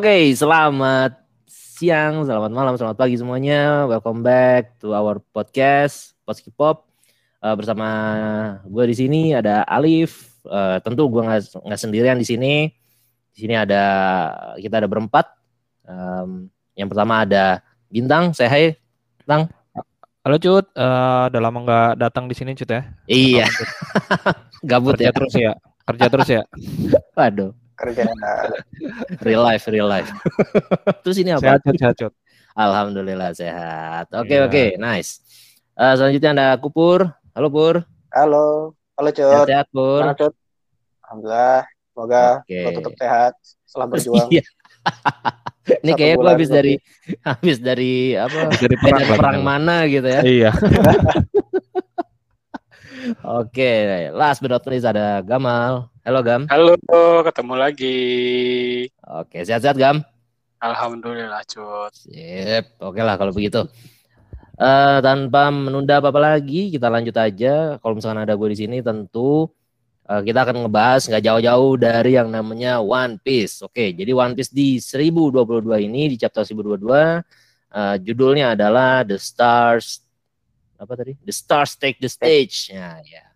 Oke, selamat siang, selamat malam, selamat pagi semuanya. Welcome back to our podcast Poski Pop. Uh, bersama gue di sini ada Alif. Uh, tentu gue nggak nggak sendirian di sini. Di sini ada kita ada berempat. Um, yang pertama ada Bintang. Saya hai, Bintang. Halo Cut, uh, udah lama nggak datang di sini Cut ya? Iya. Gabut Kerja ya. terus ya, kerja terus ya. Waduh, kerja real life, real life. Terus ini apa? Sehat sehat Cut. Alhamdulillah sehat. Oke Iya. oke, nice. Eh, selanjutnya ada Kupur. Halo Pur. halo halo Cut Sehat-sehat Pur. Gimana, Cut alhamdulillah semoga Oke. lo tetap sehat setelah berjuang Iya. Ini kayaknya gue habis dari habis dari apa? Dari perang, perang mana gitu ya. Iya. Oke, last but not least ada Gamal. Halo Gam. Halo, ketemu lagi. Oke, sehat-sehat Gam. Alhamdulillah, Cut. Sip. Oke lah kalau begitu. Eh tanpa menunda apa-apa lagi, kita lanjut aja. Kalau misalkan ada gue di sini, tentu eh, kita akan ngebahas nggak jauh-jauh dari yang namanya One Piece. Oke, jadi One Piece di 1022 ini, di chapter 1022, eh, judulnya adalah The Stars, apa tadi? The Stars Take the Stage. Ya, ya.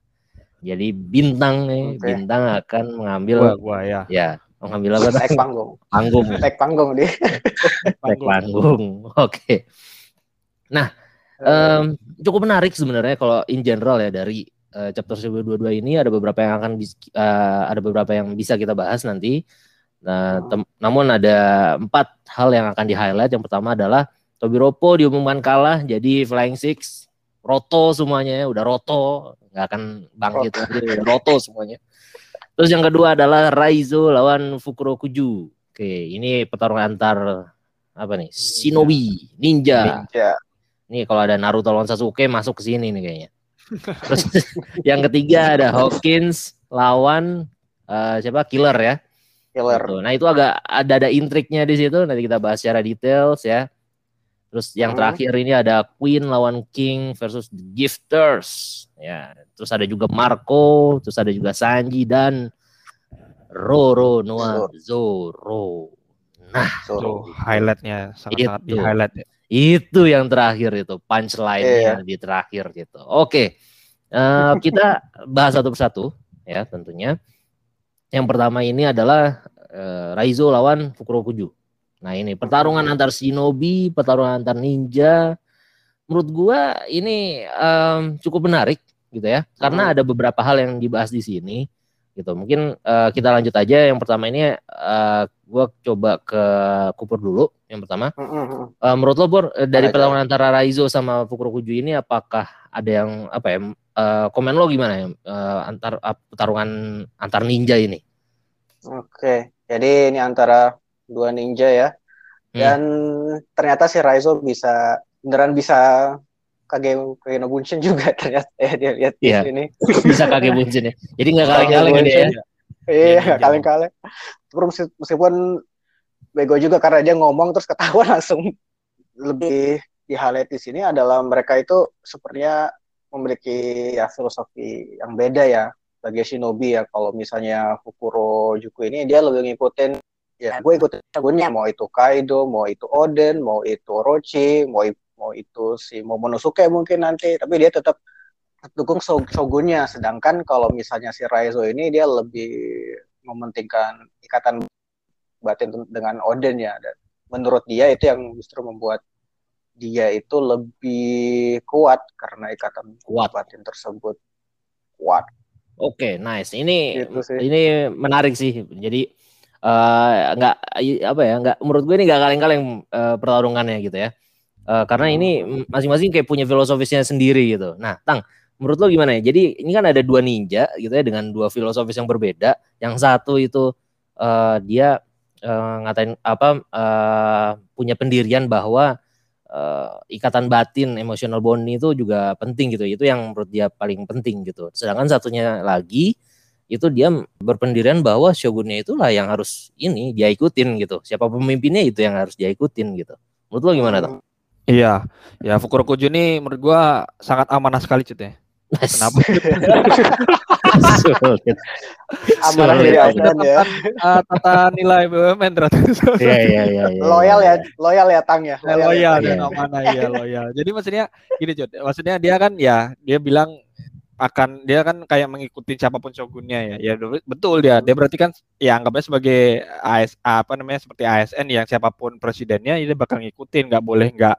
Jadi bintang nih, Oke. bintang akan mengambil, Gua, gua ya. ya, mengambil apa? naik panggung Panggung. naik panggung dia Naik panggung. Oke. Nah, em, cukup menarik sebenarnya kalau in general ya dari eh, chapter 1022 ini ada beberapa yang akan bis- eh, ada beberapa yang bisa kita bahas nanti. Nah, tem- namun ada empat hal yang akan di highlight. Yang pertama adalah Tobiropo diumumkan kalah jadi Flying Six, roto semuanya ya, udah roto, nggak akan bangkit lagi, udah roto semuanya. Terus yang kedua adalah Raizo lawan Fukurokuju. Oke, ini pertarungan antar apa nih? Shinobi, ninja. ya Nih kalau ada Naruto lawan Sasuke masuk ke sini nih kayaknya. Terus yang ketiga ada Hawkins lawan eh, siapa? Killer ya. killer Gitu. Nah, itu agak ada ada intriknya di situ. Nanti kita bahas secara details ya. Terus yang Hmm. terakhir ini ada Queen lawan King versus The Gifters. Ya, terus ada juga Marco, terus ada juga Sanji dan Roro Noa Zoro. Nah, suruh highlightnya sangat-sangat di Itu. highlight. ya. itu yang terakhir itu punchline-nya di terakhir gitu. Oke. Eh, kita bahas satu persatu ya tentunya. Yang pertama ini adalah eh, Raizo lawan Fukurokuju. Nah, ini pertarungan antar shinobi, pertarungan antar ninja. Menurut gua ini em, cukup menarik gitu ya. Karena Hmm. ada beberapa hal yang dibahas di sini gitu. Mungkin eh, kita lanjut aja yang pertama ini eh, gua coba ke Kupur dulu yang pertama. Eh, menurut lo Bor, dari pertarungan antara Raizo sama Fukurokuju ini apakah ada yang apa ya eh, komen lo gimana ya eh, antar ap- pertarungan antar ninja ini? oke jadi ini antara dua ninja ya Hmm. dan ternyata si Raizo bisa beneran bisa Kage Kage no Bunshin juga ternyata ya dia lihat di Iya. sini Bisa kage buncin ya. Jadi nggak kaleng-kaleng ini ya. Bunshin. Iya, ninja. kaleng-kaleng. Terus meski- meskipun bego juga karena dia ngomong terus ketahuan langsung lebih di highlight di sini adalah mereka itu sepertinya memiliki ya filosofi yang beda ya bagi shinobi ya. Kalau misalnya Fukuro Juku ini dia lebih ngikutin ya gue ikutin jagonya mau itu Kaido, mau itu Oden, mau itu Orochi, mau mau itu si Momonosuke mungkin nanti, tapi dia tetap dukung Shog- shogunnya sedangkan kalau misalnya si Raizo ini dia lebih mementingkan ikatan batin dengan Oden ya dan menurut dia itu yang justru membuat dia itu lebih kuat karena ikatan Kuat. batin tersebut kuat Oke, nice. Ini Gitu sih. ini menarik sih. Jadi nggak i- apa ya nggak menurut gue ini nggak kaleng-kaleng eh, pertarungannya gitu ya. Eh, karena ini masing-masing kayak punya filosofisnya sendiri gitu. Nah, Tang, menurut lo gimana ya? Jadi ini kan ada dua ninja gitu ya dengan dua filosofis yang berbeda. Yang satu itu eh, dia eh, ngatain apa eh, punya pendirian bahwa eh, ikatan batin emotional bond itu juga penting gitu. Itu yang menurut dia paling penting gitu. Sedangkan satunya lagi itu dia berpendirian bahwa shogunnya itulah yang harus ini dia ikutin gitu. Siapa pemimpinnya itu yang harus dia ikutin gitu. Menurut lo gimana tuh? Iya, ya Fukurokuju ini menurut gua sangat amanah sekali Cut ya. Kenapa? Sulit. Sulit. dari Iya, ya. Tata nilai BUMN ternyata. Iya iya iya. iya. Loyal ya, loyal ya Tang ya. Ya, loyal Iya. dan amanah ya loyal. Jadi maksudnya gini Jod, maksudnya dia kan ya dia bilang akan dia kan kayak mengikuti siapa pun shogunnya ya. Ya betul dia. Dia berarti kan ya anggapnya sebagai AS apa namanya seperti ASN yang siapa pun presidennya dia bakal ngikutin, nggak boleh nggak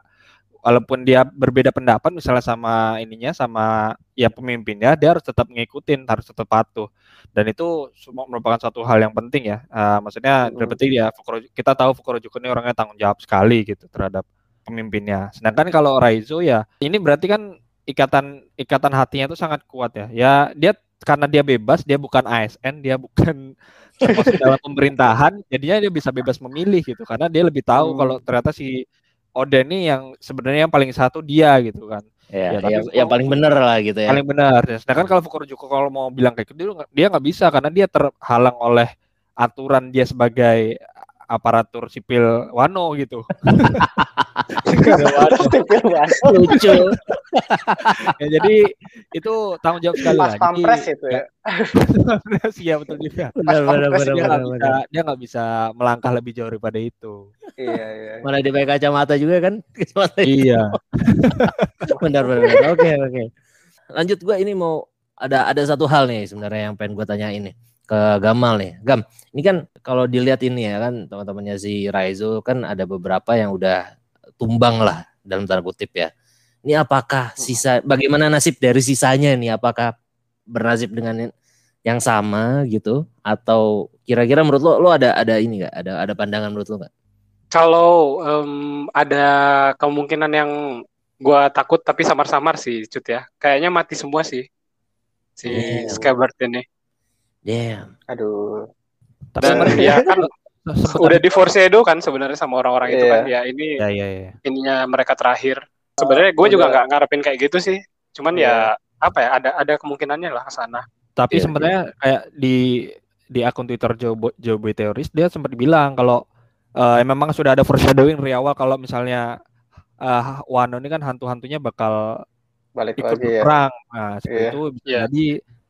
walaupun dia berbeda pendapat misalnya sama ininya sama ya pemimpinnya dia harus tetap ngikutin harus tetap patuh dan itu semua merupakan suatu hal yang penting ya Ah, maksudnya Mm. berarti ya Fukuro- kita tahu Fukurojuku ini orangnya tanggung jawab sekali gitu terhadap pemimpinnya sedangkan kalau Raizo ya ini berarti kan ikatan ikatan hatinya itu sangat kuat ya ya dia karena dia bebas dia bukan ASN dia bukan termasuk dalam pemerintahan jadinya dia bisa bebas memilih gitu karena dia lebih tahu Hmm. kalau ternyata si Oden ini yang sebenarnya yang paling satu dia gitu kan Ya, Ya, tapi yang, yang paling bener lah gitu ya. paling benar ya. sedangkan kalau Fukurojuku kalau mau bilang kayak gitu dia nggak bisa karena dia terhalang oleh aturan dia sebagai aparatur sipil Wano gitu. Lucu. ya, jadi itu tanggung jawab sekali Pas lah Jadi, pampres itu ya. Pampres, iya betul juga Benar benar Pas benar dia benar. nggak benar. bisa dia nggak bisa melangkah lebih jauh daripada itu Iya, iya. Mana dia pakai kacamata juga kan? Kacamata iya benar benar. Oke oke. Lanjut gua ini mau ada ada satu hal nih sebenarnya yang pengen gua tanyain nih ke Gamal nih. Gam, ini kan kalau dilihat ini ya kan teman-temannya si Raizo kan ada beberapa yang udah tumbang lah dalam tanda kutip ya. Ini apakah sisa bagaimana nasib dari sisanya nih? Apakah bernasib dengan yang sama gitu atau kira-kira menurut lo lo ada ada ini nggak? Ada ada pandangan menurut lo nggak? Kalau em, ada kemungkinan yang gua takut tapi samar-samar sih, Cut ya. Kayaknya mati semua sih si Iya. Scabbard ini. Damn. Aduh. tapi Dan ya kan sempet udah di foreshadow kan sebenarnya sama orang-orang itu Iya. kan. Ya ini ya ya ya ininya mereka terakhir. Sebenarnya gue juga udah. nggak ngarepin kayak gitu sih. Cuman Iya. ya apa ya ada ada kemungkinannya lah ke sana. Tapi Iya, sebenarnya kayak di di akun Twitter Joe Joe Boy Theoris dia sempat bilang kalau eh, memang sudah ada foreshadowing dari awal kalau misalnya eh, Wano ini kan hantu-hantunya bakal Balik ikut lagi ya. berperang. Nah, seperti Iya. itu bisa Iya. jadi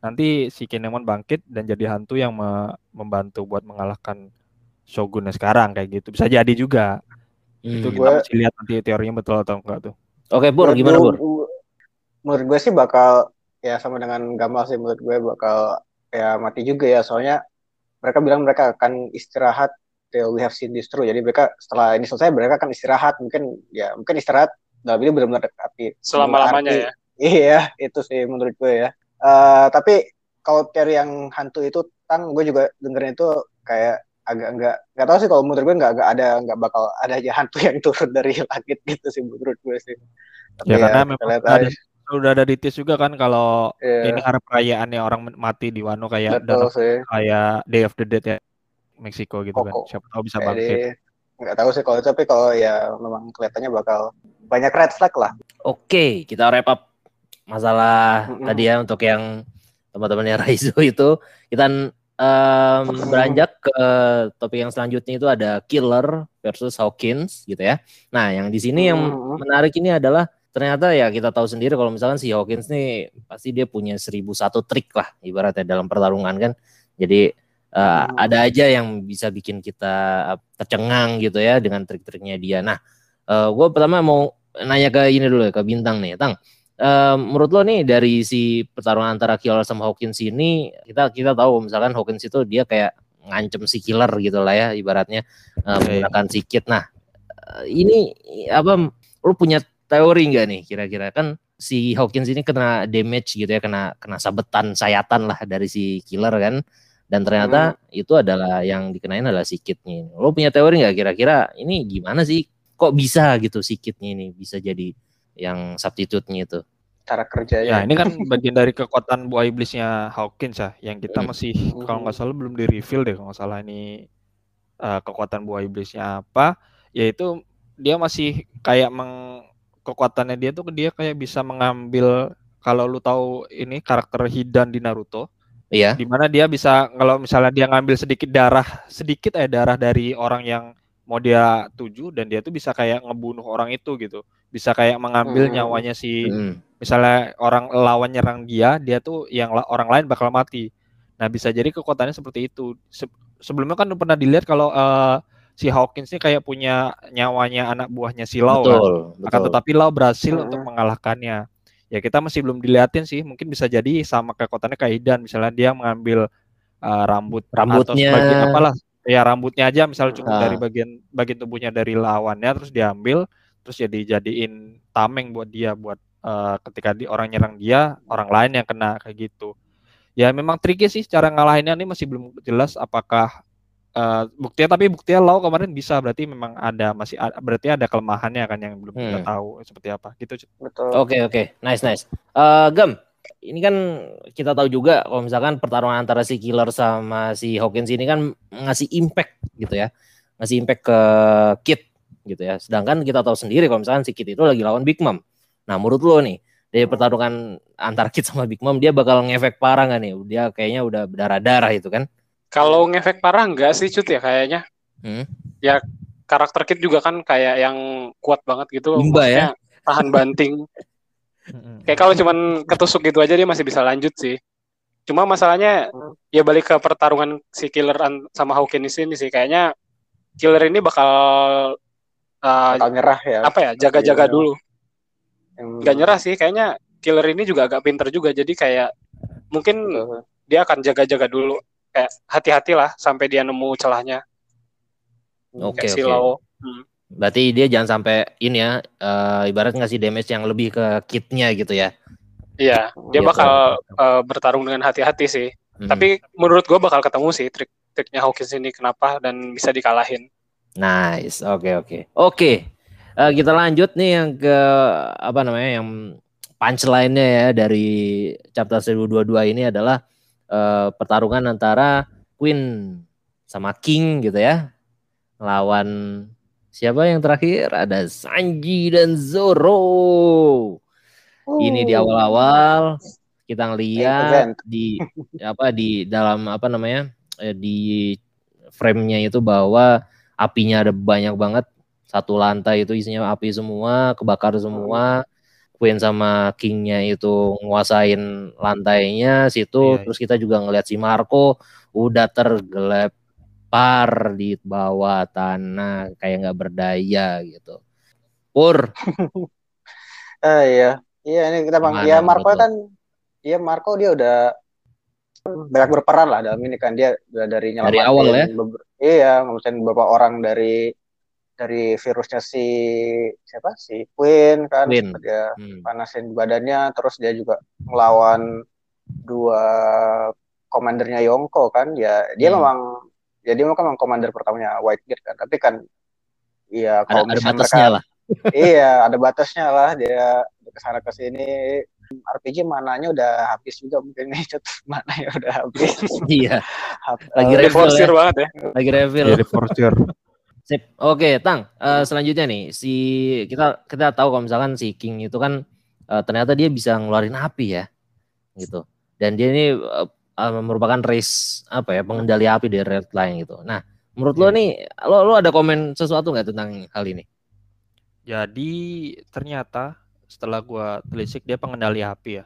nanti si Kinemon bangkit dan jadi hantu yang me- membantu buat mengalahkan shogunnya sekarang kayak gitu. Bisa jadi juga. Itu Hmm. kita Gua- mesti lihat nanti teorinya betul atau enggak tuh. Oke, Pur, Menurut gimana, gua- Menurut gue sih bakal ya sama dengan Gamal sih menurut gue bakal ya mati juga ya soalnya mereka bilang mereka akan istirahat till we have seen this through. Jadi mereka setelah ini selesai mereka akan istirahat mungkin ya mungkin istirahat dalam ini benar-benar arti Selama-lamanya berarti- ya. Iya, itu sih menurut gue ya. Eh, tapi kalau teori yang hantu itu tang gue juga dengerin itu kayak agak nggak nggak tahu sih kalau menurut gue nggak nggak ada nggak bakal ada aja hantu yang turun dari langit gitu sih menurut gue sih. Tapi Ya, karena kita memang ada udah ada di tis juga kan kalau Iya, ini hari perayaannya orang mati di Wano kayak betul sih. kayak Day of the Dead ya Meksiko gitu kan. Koko. Siapa tahu bisa bangkit. Jadi nggak tahu sih kalau tapi kalau ya memang kelihatannya bakal banyak red flag lah. Oke, kita wrap up masalah Mm-mm. tadi ya untuk yang teman-temannya Raizo itu. Kita em, beranjak ke topik yang selanjutnya itu ada Killer versus Hawkins gitu ya. Nah, yang di sini yang menarik ini adalah ternyata ya kita tahu sendiri kalau misalkan si Hawkins nih pasti dia punya seribu satu trik lah ibaratnya dalam pertarungan kan. Jadi eh, Hmm. ada aja yang bisa bikin kita eh, tercengang gitu ya dengan trik-triknya dia. Nah, gue pertama mau nanya ke ini dulu ya ke bintang nih, Tang. Eh, menurut lo nih dari si pertarungan antara Killer sama Hawkins ini kita kita tahu misalkan Hawkins itu dia kayak ngancem si Killer gitu lah ya ibaratnya iya. menggunakan sikit. Nah, eh, ini apa lo punya teori nggak nih kira-kira kan si Hawkins ini kena damage gitu ya kena kena sabetan sayatan lah dari si Killer kan dan ternyata itu adalah yang dikenain adalah sikitnya. Lo punya teori nggak kira-kira ini gimana sih kok bisa gitu sikitnya ini bisa jadi yang substitute-nya itu. Cara Ya, kerjanya. ini kan bagian dari kekuatan buah iblisnya Hawkins ya, yang kita Hmm. masih kalau nggak salah belum di reveal deh kalau nggak salah ini eh, kekuatan buah iblisnya apa, yaitu dia masih kayak meng kekuatannya dia tuh dia kayak bisa mengambil kalau lu tahu ini karakter Hidan di Naruto, Iya. di mana dia bisa kalau misalnya dia ngambil sedikit darah sedikit eh darah dari orang yang mau dia tuju dan dia tuh bisa kayak ngebunuh orang itu gitu bisa kayak mengambil Hmm. nyawanya si Hmm. misalnya orang lawan nyerang dia dia tuh yang la- orang lain bakal mati nah bisa jadi kekuatannya seperti itu Se- sebelumnya kan pernah dilihat kalau eh, si Hawkins ini kayak punya nyawanya anak buahnya si Lau kan Betul, akan betul. tetapi Lau berhasil Hmm. untuk mengalahkannya ya kita masih belum diliatin sih mungkin bisa jadi sama kekuatannya kayak Idan misalnya dia mengambil uh, rambut atau Rambutnya. sebagian apalah ya rambutnya aja misalnya cukup Ah. dari bagian bagian tubuhnya dari lawannya terus diambil terus jadi jadiin tameng buat dia buat uh, ketika di orang nyerang dia orang lain yang kena kayak gitu ya memang tricky sih cara ngalahinnya ini masih belum jelas apakah uh, buktinya tapi buktinya Lau kemarin bisa berarti memang ada masih ada, berarti ada kelemahannya kan yang belum kita Hmm. tahu seperti apa gitu. Betul. Oke oke, nice nice. Eh Gem, ini kan kita tahu juga kalau misalkan pertarungan antara si Killer sama si Hawkins ini kan ngasih impact gitu ya, ngasih impact ke Kid gitu ya. Sedangkan kita tahu sendiri kalau misalkan si Kid itu lagi lawan Big Mom. Nah menurut lo nih dari pertarungan antara Kid sama Big Mom dia bakal ngefek parah nggak nih? Dia kayaknya udah berdarah-darah itu kan? Kalau ngefek parah enggak sih cut ya kayaknya. Hmm. Ya karakter Kid juga kan kayak yang kuat banget gitu. Imba ya? Tahan banting. Kayak kalau cuman ketusuk gitu aja dia masih bisa lanjut sih. Cuma masalahnya ya balik ke pertarungan si Killer sama Hawkins ini sih kayaknya Killer ini bakal uh, Bakal nyerah ya. apa ya jaga-jaga Iya. dulu. Hmm. Gak nyerah sih kayaknya Killer ini juga agak pinter juga jadi kayak mungkin Betul. dia akan jaga-jaga dulu kayak hati-hatilah sampai dia nemu celahnya Oke kayak si oke. Berarti dia jangan sampai ini ya, eh, ibarat ngasih damage yang lebih ke kitnya gitu ya. Iya, dia Gitu. bakal uh, bertarung dengan hati-hati sih. Hmm. Tapi menurut gua bakal ketemu sih trik-triknya Hawkins ini kenapa dan bisa dikalahin. Nice, oke oke, oke. eh, kita lanjut nih yang ke apa namanya yang punchline-nya ya dari chapter 1022 ini adalah eh, pertarungan antara Queen sama King gitu ya, lawan siapa yang terakhir? Ada Sanji dan Zoro. Ini di awal-awal kita ngeliat di apa di dalam apa namanya eh, di frame-nya itu bahwa apinya ada banyak banget. Satu lantai itu isinya api semua kebakar semua. Queen sama King-nya itu nguasain lantainya situ. Iya, terus kita juga ngeliat si Marco udah tergelepar di bawah tanah kayak nggak berdaya gitu Pur Eh, iya. Iya ini kita bang. Gimana Ya Marco kan, iya Marco dia udah banyak berperan lah dalam ini kan dia udah dari Dari nyelamatin awal ya? beber- iya ngelamatin beberapa orang dari dari virusnya si siapa si Queen kan Queen. dia Hmm. panasin badannya terus dia juga ngelawan dua komandernya Yonko kan ya dia Hmm. memang ya dia memang komander pertamanya White Gate kan tapi kan iya ada, kalau ada misalnya batasnya mereka lah iya ada batasnya lah dia ke sana ke sini RPG mananya udah habis juga mungkin nih Cut. mana ya udah habis iya Lagi eh, refill ya. banget ya. lagi reveal Jadi forger. Sip. Oke, Tang. Eh, selanjutnya nih, si kita kita tahu kalau misalkan si King itu kan eh, ternyata dia bisa ngeluarin api ya, gitu. Dan dia ini eh, eh, merupakan race apa ya pengendali api dari Red Line gitu. Nah, menurut lo Iya. nih, lo lo ada komen sesuatu nggak tentang hal ini? Jadi ternyata setelah gua telisik dia pengendali api ya.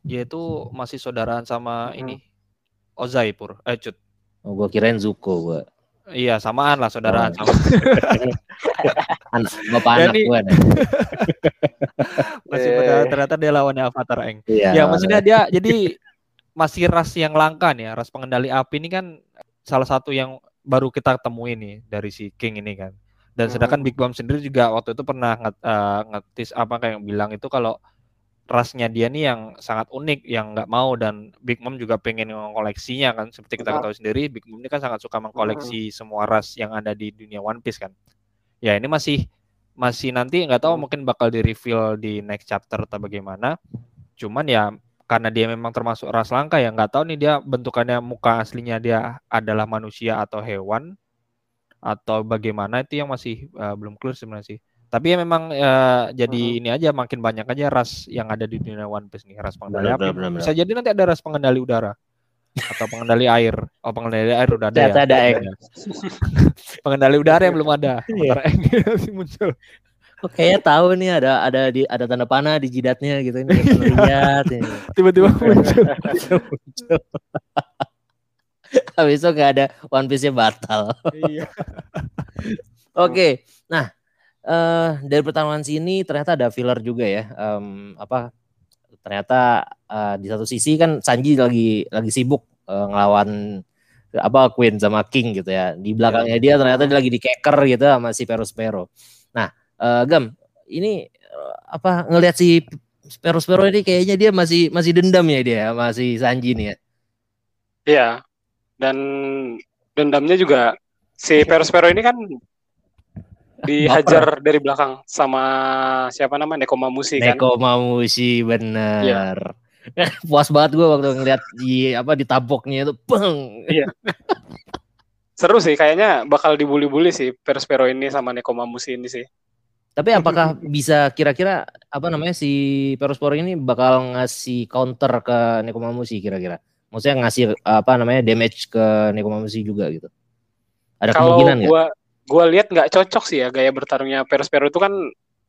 Dia itu masih saudaraan sama Mhm. ini Ozai Pur. Eh Cut. Oh, gue kirain Zuko, gue Iya samaan lah saudaraan Oh. sama. anak bapak anak nih. gue. masih Eh. pada ternyata dia lawannya Avatar Eng. Iya. Ya maksudnya dia jadi masih ras yang langka nih ya. Ras pengendali api ini kan salah satu yang baru kita temuin nih dari si King ini kan. Dan sedangkan Mhm. Big Mom sendiri juga waktu itu pernah nge- eh, ngetis apa kayak bilang itu kalau rasnya dia nih yang sangat unik yang nggak mau dan Big Mom juga pengen mengoleksinya kan seperti kita Betul. ketahui sendiri Big Mom ini kan sangat suka mengkoleksi semua ras yang ada di dunia One Piece kan ya ini masih masih nanti nggak tahu Hmm. mungkin bakal di reveal di next chapter atau bagaimana cuman ya karena dia memang termasuk ras langka ya nggak tahu nih dia bentukannya muka aslinya dia adalah manusia atau hewan atau bagaimana itu yang masih eh, belum clear sebenarnya sih tapi ya memang eh, jadi Mhm. ini aja makin banyak aja ras yang ada di dunia One Piece nih ras pengendali Benar, api benar, benar, bisa jadi nanti ada ras pengendali udara atau pengendali air. Oh, pengendali air udah ada Ternyata ya. ada Eng. pengendali udara yang belum ada. Iya. Sementara Eng masih muncul. Oh, kayaknya tahu nih ada ada di ada tanda panah di jidatnya gitu ini pernah lihat ini. Tiba-tiba muncul. Habis itu nggak ada One Piece-nya batal. Iya. Oke, nah eh dari pertarungan sini ternyata ada filler juga ya. Em, apa? Ternyata eh, di satu sisi kan Sanji lagi lagi sibuk eh, ngelawan apa Queen sama King gitu ya. Di belakangnya dia ternyata dia lagi di keker gitu sama si Pero Spero. Nah, eh, Gam, ini eh, apa ngelihat si Spero Spero ini kayaknya dia masih masih dendam ya dia masih Sanji nih ya. Iya. Dan dendamnya juga si Pero-Spero ini kan dihajar dari belakang sama siapa namanya Nekomamushi kan. Neko Mamushi bener. Puas banget gue waktu ngeliat di apa di taboknya itu, bang. Seru sih kayaknya bakal dibully-bully sih Pero-Spero ini sama Nekomamushi ini sih. Tapi apakah bisa kira-kira apa namanya si Perospor ini bakal ngasih counter ke Nekomamushi kira-kira? Maksudnya ngasih apa namanya damage ke Nekomamushi juga gitu? Ada Kalau kemungkinan nggak? gua gua lihat nggak cocok sih ya gaya bertarungnya Pero-Spero itu kan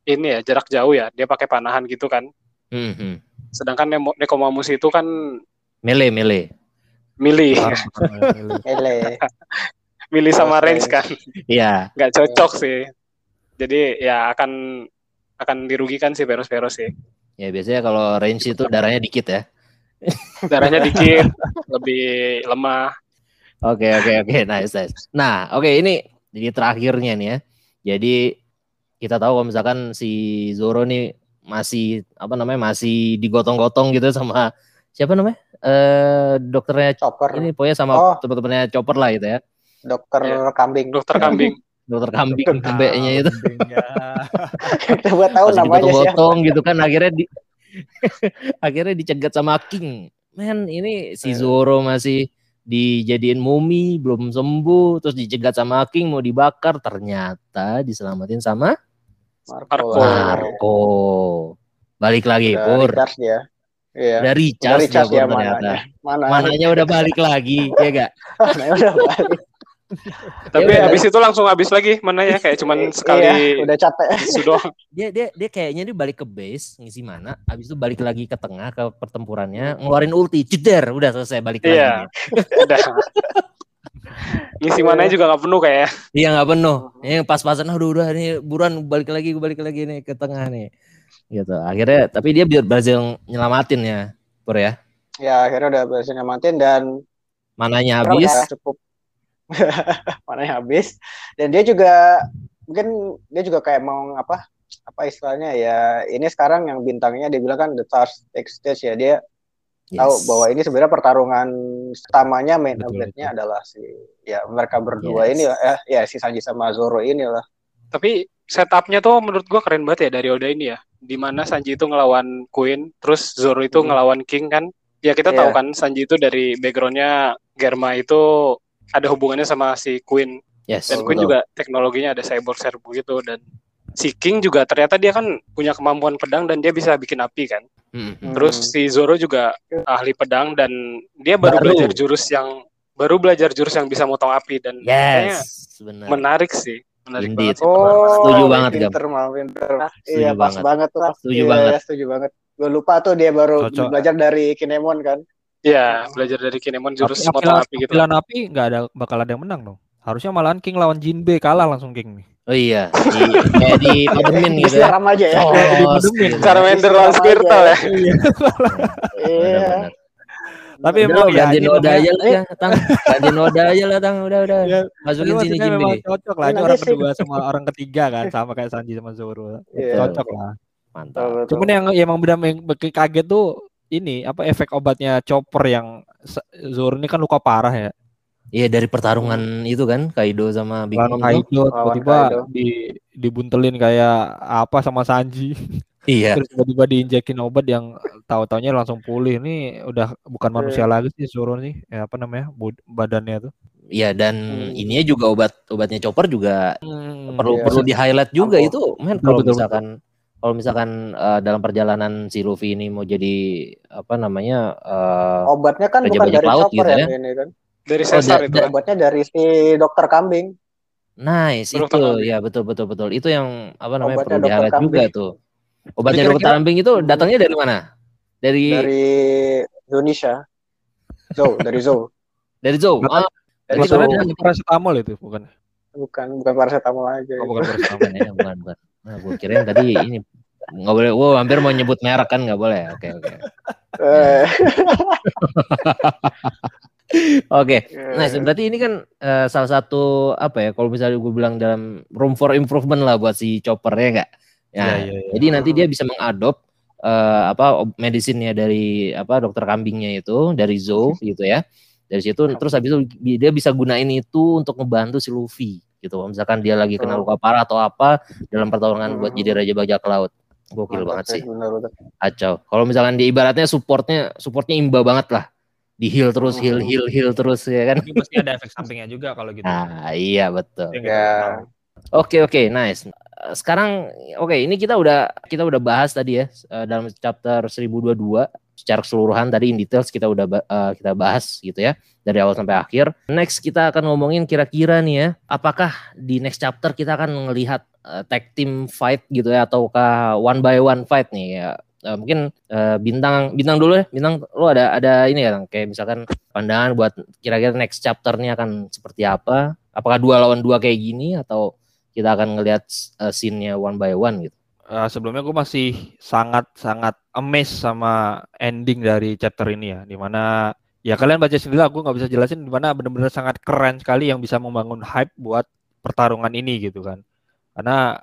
ini ya jarak jauh ya, dia pakai panahan gitu kan. Hmm, hmm. Sedangkan Nemo- Nekomamushi itu kan Melee melee. milih, Ele. milih sama range kan. Iya. nggak cocok sih. Jadi ya akan akan dirugikan sih Pero-Spero sih. Ya biasanya kalau range itu darahnya dikit ya. Darahnya dikit, lebih lemah. Oke oke oke nice nice. Nah oke ini jadi terakhirnya nih ya. Jadi kita tahu kalau misalkan si Zoro nih masih apa namanya masih digotong-gotong gitu sama siapa namanya eh dokternya Chopper. ini pokoknya sama Oh. teman-temannya Chopper lah gitu ya. Dokter Iya. kambing. Dokter kambing. Dokter kambing kambeknya itu Kita buat tahu masih namanya siapa. digotong-gotong gitu kan akhirnya di akhirnya dicegat sama King. Men ini si Iya. Zoro masih dijadiin mumi belum sembuh terus dicegat sama King mau dibakar ternyata diselamatin sama Marco. Marco. Balik lagi, Udah Pur. recharge dia. Iya. Udah Udah recharge, recharge dia, ya Pur, ternyata. mananya. Mana? Mananya udah balik lagi, ya gak? Mananya udah balik. Tapi Ya udah. habis itu langsung habis lagi mana ya kayak cuman sekali Iya, udah capek. sudah. Dia dia dia kayaknya dia balik ke base ngisi mana, habis itu balik lagi ke tengah ke pertempurannya, ngeluarin ulti, jeder, udah selesai balik Iya. lagi. Udah. Ngisi mananya juga nggak penuh kayak. Iya nggak penuh. Ini pas-pasan, aduh udah ini buruan balik lagi, balik lagi nih ke tengah nih. Gitu. Akhirnya tapi dia biar berhasil nyelamatin ya, Pur ya. Ya akhirnya udah berhasil nyamatin dan Mananya habis. ya, cukup mananya habis dan dia juga mungkin dia juga kayak mau apa apa istilahnya ya ini sekarang yang bintangnya dia bilang kan the stars take stage ya dia tahu Yes. bahwa ini sebenarnya pertarungan utamanya main update-nya adalah si ya mereka berdua Yes. ini lah ya, ya si Sanji sama Zoro ini lah Tapi setupnya tuh menurut gua keren banget ya dari Oda ini ya. Di mana Sanji itu ngelawan Queen, terus Zoro itu Hmm. ngelawan King kan. Ya kita Iya. tahu kan Sanji itu dari backgroundnya Germa itu ada hubungannya sama si Queen. Yes. Dan Queen betul. juga teknologinya ada cyborg serbu gitu dan si King juga ternyata dia kan punya kemampuan pedang dan dia bisa bikin api kan. Hmm. Terus si Zoro juga ahli pedang dan dia baru, Baru. belajar jurus yang baru belajar jurus yang bisa motong api dan kayaknya Yes, benar. menarik sih, menarik Indeed. banget. oh Setuju banget, Gam. pinter mal pinter Setuju iya pas banget. banget tuh Setuju Iya, banget. setuju banget gue lupa tuh dia baru Cocok. belajar dari Kinemon kan Iya, belajar dari Kinemon jurus Api- apilan- api gitu. apilan api nggak ada bakal ada yang menang dong. Harusnya malahan King lawan Jinbe kalah langsung King nih. Oh iya, di, kayak di Pademin gitu ya. disiram aja ya Oh, Pademin. setuju. Charmander lawan Squirtle aja. ya. iya Benar-benar. Tapi emang ya, ganti noda aja lah ya, Tang. Ganti noda aja lah, Tang. Udah, udah. Ya, Masukin Ini sini Jimbe. cocok lah. Ini orang kedua sama orang ketiga kan, sama kayak Sanji sama Zoro. Iya. Cocok lah. Mantap. Cuman yang emang benar yang bikin kaget tuh ini apa efek obatnya Chopper yang Zoro ini kan luka parah ya. Iya dari pertarungan itu kan Kaido sama Big Mom. Kaido tiba-tiba di dibuntelin kayak apa sama Sanji. Iya. Terus tiba-tiba diinjekin obat yang tahu-taunya langsung pulih. Ini udah bukan manusia lagi sih Zoro nih. Ya, apa namanya? badannya tuh. Iya dan Hmm. ininya juga obat obatnya Chopper juga perlu iya. perlu di highlight juga itu men Betul, kalau betul, misalkan kalau misalkan uh, dalam perjalanan si Luffy ini mau jadi apa namanya uh, obatnya kan bukan dari laut gitu ya, ini kan? Dari oh, sesar itu. obatnya dari si dokter kambing. Nice itu. ya betul betul betul. Itu yang apa namanya obatnya perlu diharap juga tuh. Obatnya dokter kambing itu datangnya dari mana? Dari dari Indonesia. Zo dari Zo dari Zo ah, dari Zo paracetamol itu bukan? Bukan bukan paracetamol aja. Oh, bukan paracetamol ya bukan bukan Nah, gue kirain tadi ini nggak boleh. Wow, hampir mau nyebut merek kan nggak boleh. Oke oke. Eh. Oke, nah berarti ini kan uh, salah satu apa ya? Kalau misalnya gue bilang dalam room for improvement lah buat si chopper ya nggak? Ya, ya, ya, ya. jadi nanti dia bisa mengadop uh, apa medisinnya dari apa dokter kambingnya itu dari Zo gitu ya. Dari situ terus habis itu dia bisa gunain itu untuk ngebantu si Luffy gitu. Misalkan dia lagi kena luka parah atau apa dalam pertarungan buat jadi raja bajak laut. Gokil banget sih. Acau. Kalau misalkan di ibaratnya supportnya supportnya imba banget lah. Di heal terus, heal, heal, heal terus ya kan. Tapi pasti ada efek sampingnya juga kalau gitu. Ah iya betul. Ya. Oke oke nice. Sekarang oke okay, ini kita udah kita udah bahas tadi ya eh, dalam chapter 1022 secara keseluruhan tadi in details kita udah uh, kita bahas gitu ya dari awal sampai akhir. Next kita akan ngomongin kira-kira nih ya, apakah di next chapter kita akan melihat uh, tag team fight gitu ya ataukah one by one fight nih ya. Uh, mungkin uh, bintang bintang dulu ya bintang lo ada ada ini ya kayak misalkan pandangan buat kira-kira next chapternya akan seperti apa apakah dua lawan dua kayak gini atau kita akan ngelihat uh, scene-nya one by one gitu uh, sebelumnya gue masih sangat sangat amazed sama ending dari chapter ini ya di mana ya kalian baca sendiri aku nggak bisa jelasin di mana benar-benar sangat keren sekali yang bisa membangun hype buat pertarungan ini gitu kan. Karena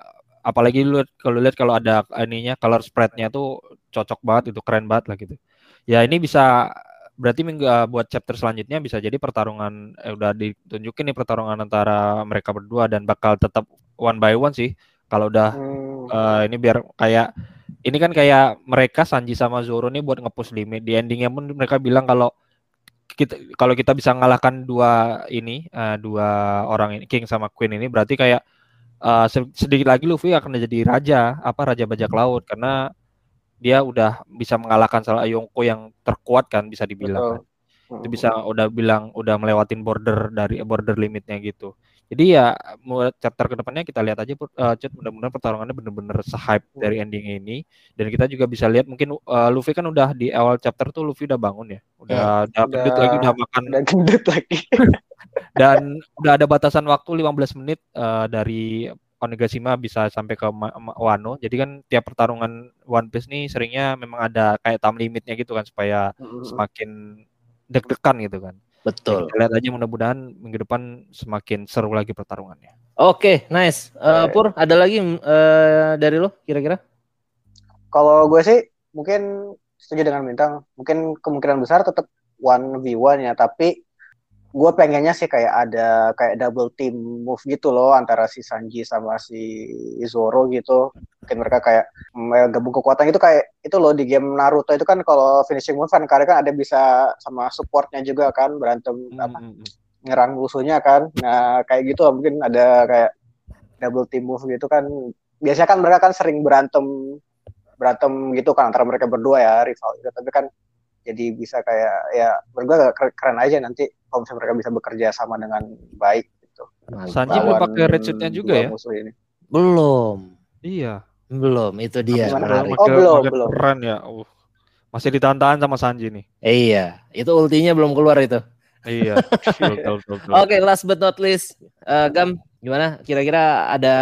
apalagi lu kalau lihat kalau ada ininya color spreadnya tuh cocok banget itu keren banget lah gitu. Ya ini bisa berarti minggu uh, buat chapter selanjutnya bisa jadi pertarungan eh, udah ditunjukin nih pertarungan antara mereka berdua dan bakal tetap one by one sih kalau udah hmm uh, ini biar kayak ini kan kayak mereka Sanji sama Zoro nih buat ngepush limit. Di endingnya pun mereka bilang kalau kita kalau kita bisa mengalahkan dua ini uh, dua orang ini King sama Queen ini berarti kayak uh, sedikit lagi Luffy akan jadi raja apa raja bajak laut. Karena dia udah bisa mengalahkan salah Yonko yang terkuat kan bisa dibilang kan. itu bisa udah bilang udah melewatin border dari border limitnya gitu jadi ya mau chapter ke depannya kita lihat aja uh, chat mudah-mudahan pertarungannya bener-bener se-hype hmm. dari ending ini dan kita juga bisa lihat mungkin uh, Luffy kan udah di awal chapter tuh Luffy udah bangun ya udah ya, udah, udah gendut lagi udah makan udah gendut lagi dan udah ada batasan waktu 15 menit uh, dari Onigashima bisa sampai ke Wano. Jadi kan tiap pertarungan One Piece nih seringnya memang ada kayak time limitnya gitu kan supaya semakin deg-degan gitu kan. Betul. kita lihat aja mudah-mudahan minggu depan semakin seru lagi pertarungannya. Oke, okay, nice. Uh, Pur, ada lagi uh, dari lo kira-kira? Kalau gue sih mungkin setuju dengan bintang. Mungkin kemungkinan besar tetap one v one ya, tapi gue pengennya sih kayak ada kayak double team move gitu loh antara si Sanji sama si Zoro gitu mungkin mereka kayak gabung kekuatan itu kayak itu loh di game Naruto itu kan kalau finishing move kan kadang kan ada bisa sama supportnya juga kan berantem hmm. apa hmm, hmm. nyerang musuhnya kan nah kayak gitu loh mungkin ada kayak double team move gitu kan biasanya kan mereka kan sering berantem berantem gitu kan antara mereka berdua ya rival gitu tapi kan jadi bisa kayak ya gue keren aja nanti kalau misalnya mereka bisa bekerja sama dengan baik gitu. Sanji belum pakai red suitnya juga ya? Ini. Belum. Iya. Belum, itu dia. Oh, belum, belum. Keren ya. Uh. Masih ditahan-tahan sama Sanji nih. iya, itu ultinya belum keluar itu. iya. Oke, okay, last but not least, uh, Gam, gimana? Kira-kira ada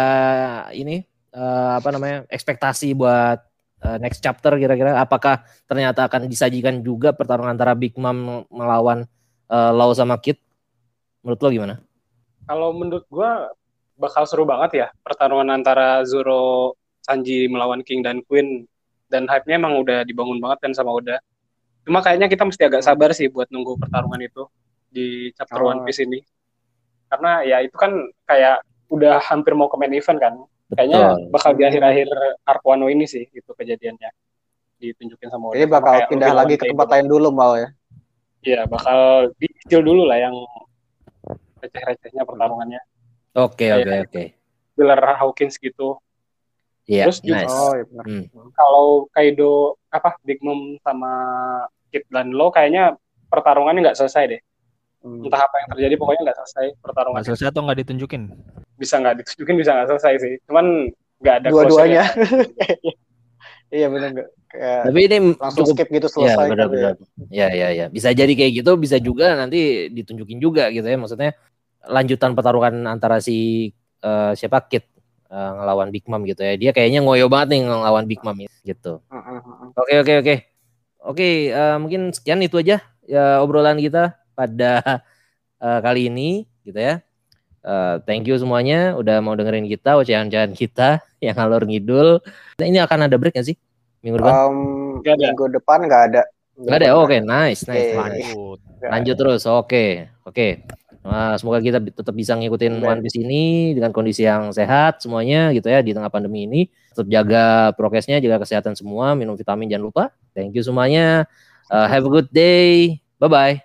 ini uh, apa namanya ekspektasi buat uh, next chapter kira-kira apakah ternyata akan disajikan juga pertarungan antara Big Mom melawan uh, Lau sama Kid? Menurut lo gimana? Kalau menurut gua bakal seru banget ya pertarungan antara Zoro Sanji melawan King dan Queen dan hype-nya emang udah dibangun banget kan sama Oda. Cuma kayaknya kita mesti agak sabar sih buat nunggu pertarungan itu di chapter oh. One Piece ini. Karena ya itu kan kayak udah hampir mau ke main event kan. Kayaknya Betul. bakal di akhir-akhir arc Wano ini sih itu kejadiannya. Ditunjukin sama Jadi bakal pindah lagi ke tempat lain dulu mal ya. Iya, bakal dicicil dulu lah yang receh-recehnya pertarungannya. Oke, oke, oke. Biller Hawkins gitu. Iya, Terus juga- nice. Oh, iya benar. Hmm. Kalau Kaido apa Big Mom sama Kid dan Lo kayaknya pertarungannya nggak selesai deh. Hmm. Entah apa yang terjadi pokoknya nggak selesai Nggak pertarungannya. selesai atau nggak ditunjukin? Bisa nggak ditunjukin bisa nggak selesai sih. Cuman nggak ada Dua-duanya. iya benar nggak Tapi ini langsung cukup skip gitu Ya selesai. ya. benar-benar. Ya ya ya. Bisa jadi kayak gitu, bisa juga nanti ditunjukin juga gitu ya. Maksudnya lanjutan pertarungan antara si eh, siapa Kid eh, ngelawan Big Mom gitu ya. Dia kayaknya ngoyo banget nih ngelawan Big Mom gitu. Oke oke oke. Oke, eh, mungkin sekian itu aja ya obrolan kita pada eh, kali ini gitu ya. Eh, thank you semuanya udah mau dengerin kita ocehan-ocehan kita yang ngalor ngidul. Nah, ini akan ada break gak sih minggu depan? Um, Nggak ada. minggu depan nggak ada. Minggu Nggak ada. Oh, nggak Oke, nice, nice. Nice. Lanjut. ada. Lanjut terus. Oke. Oke. Nah, semoga kita tetap bisa ngikutin. One Piece ini dengan kondisi yang sehat semuanya gitu ya di tengah pandemi ini. Tetap jaga prokesnya, jaga kesehatan semua, minum vitamin jangan lupa. Thank you semuanya. Uh, have a good day. Bye bye.